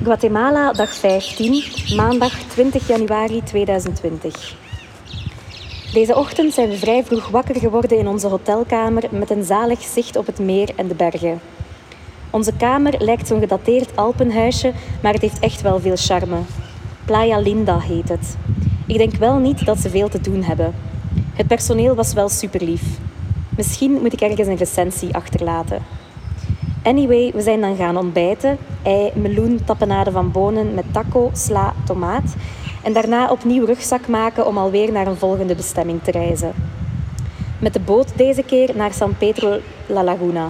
Guatemala, dag 15, maandag 20 januari 2020. Deze ochtend zijn we vrij vroeg wakker geworden in onze hotelkamer met een zalig zicht op het meer en de bergen. Onze kamer lijkt zo'n gedateerd Alpenhuisje, maar het heeft echt wel veel charme. Playa Linda heet het. Ik denk wel niet dat ze veel te doen hebben. Het personeel was wel super lief. Misschien moet ik ergens een recensie achterlaten. Anyway, we zijn dan gaan ontbijten. Ei, meloen, tapenade van bonen met taco, sla, tomaat. En daarna opnieuw rugzak maken om alweer naar een volgende bestemming te reizen. Met de boot deze keer naar San Pedro La Laguna.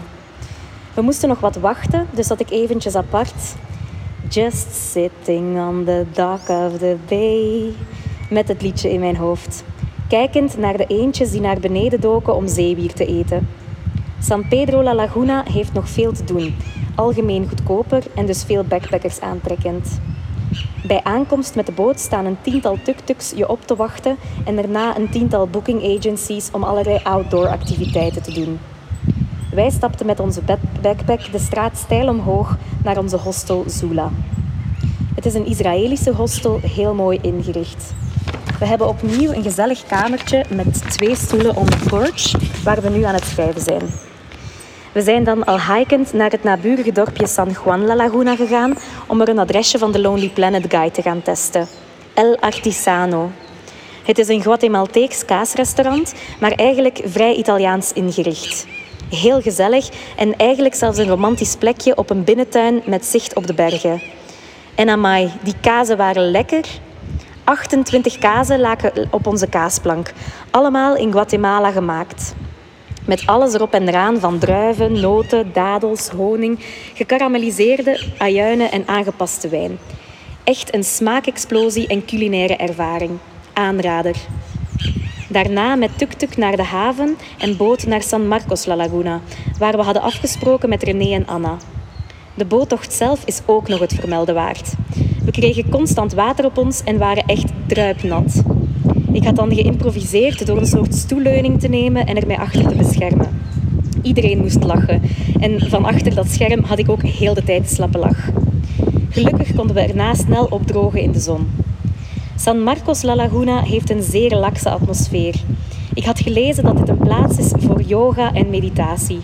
We moesten nog wat wachten, dus zat ik eventjes apart. Just sitting on the dock of the bay. Met het liedje in mijn hoofd. Kijkend naar de eendjes die naar beneden doken om zeewier te eten. San Pedro La Laguna heeft nog veel te doen. Algemeen goedkoper en dus veel backpackers aantrekkend. Bij aankomst met de boot staan een tiental tuk-tuks je op te wachten en daarna een tiental booking agencies om allerlei outdoor activiteiten te doen. Wij stapten met onze backpack de straat steil omhoog naar onze hostel Zula. Het is een Israëlische hostel, heel mooi ingericht. We hebben opnieuw een gezellig kamertje met twee stoelen on the porch, waar we nu aan het schrijven zijn. We zijn dan al hikend naar het naburige dorpje San Juan La Laguna gegaan om er een adresje van de Lonely Planet Guide te gaan testen. El Artisano. Het is een Guatemalteeks kaasrestaurant, maar eigenlijk vrij Italiaans ingericht. Heel gezellig en eigenlijk zelfs een romantisch plekje op een binnentuin met zicht op de bergen. En amai, die kazen waren lekker. 28 kazen lagen op onze kaasplank, allemaal in Guatemala gemaakt. Met alles erop en eraan van druiven, noten, dadels, honing, gekarameliseerde ajuinen en aangepaste wijn. Echt een smaakexplosie en culinaire ervaring. Aanrader. Daarna met tuk-tuk naar de haven en boot naar San Marcos La Laguna, waar we hadden afgesproken met René en Anna. De boottocht zelf is ook nog het vermelden waard. We kregen constant water op ons en waren echt druipnat. Ik had dan geïmproviseerd door een soort stoelleuning te nemen en er mij achter te beschermen. Iedereen moest lachen en van achter dat scherm had ik ook heel de tijd slappe lach. Gelukkig konden we erna snel opdrogen in de zon. San Marcos La Laguna heeft een zeer lakse atmosfeer. Ik had gelezen dat dit een plaats is voor yoga en meditatie.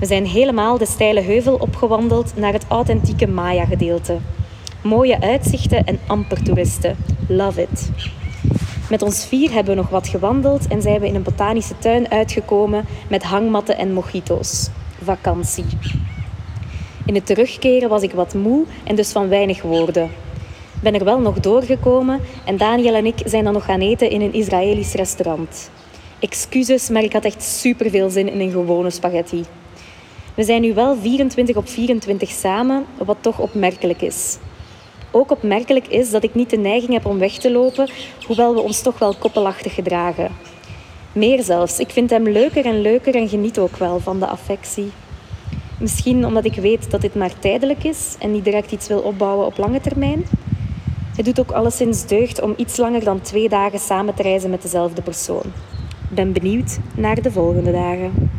We zijn helemaal de steile heuvel opgewandeld naar het authentieke Maya-gedeelte. Mooie uitzichten en amper toeristen. Love it. Met ons vier hebben we nog wat gewandeld en zijn we in een botanische tuin uitgekomen met hangmatten en mojito's. Vakantie. In het terugkeren was ik wat moe en dus van weinig woorden. Ben er wel nog doorgekomen en Daniel en ik zijn dan nog gaan eten in een Israëlisch restaurant. Excuses, maar ik had echt super veel zin in een gewone spaghetti. We zijn nu wel 24 op 24 samen, wat toch opmerkelijk is. Ook opmerkelijk is dat ik niet de neiging heb om weg te lopen, hoewel we ons toch wel koppelachtig gedragen. Meer zelfs, ik vind hem leuker en leuker en geniet ook wel van de affectie. Misschien omdat ik weet dat dit maar tijdelijk is en niet direct iets wil opbouwen op lange termijn. Het doet ook alleszins deugd om iets langer dan twee dagen samen te reizen met dezelfde persoon. Ik ben benieuwd naar de volgende dagen.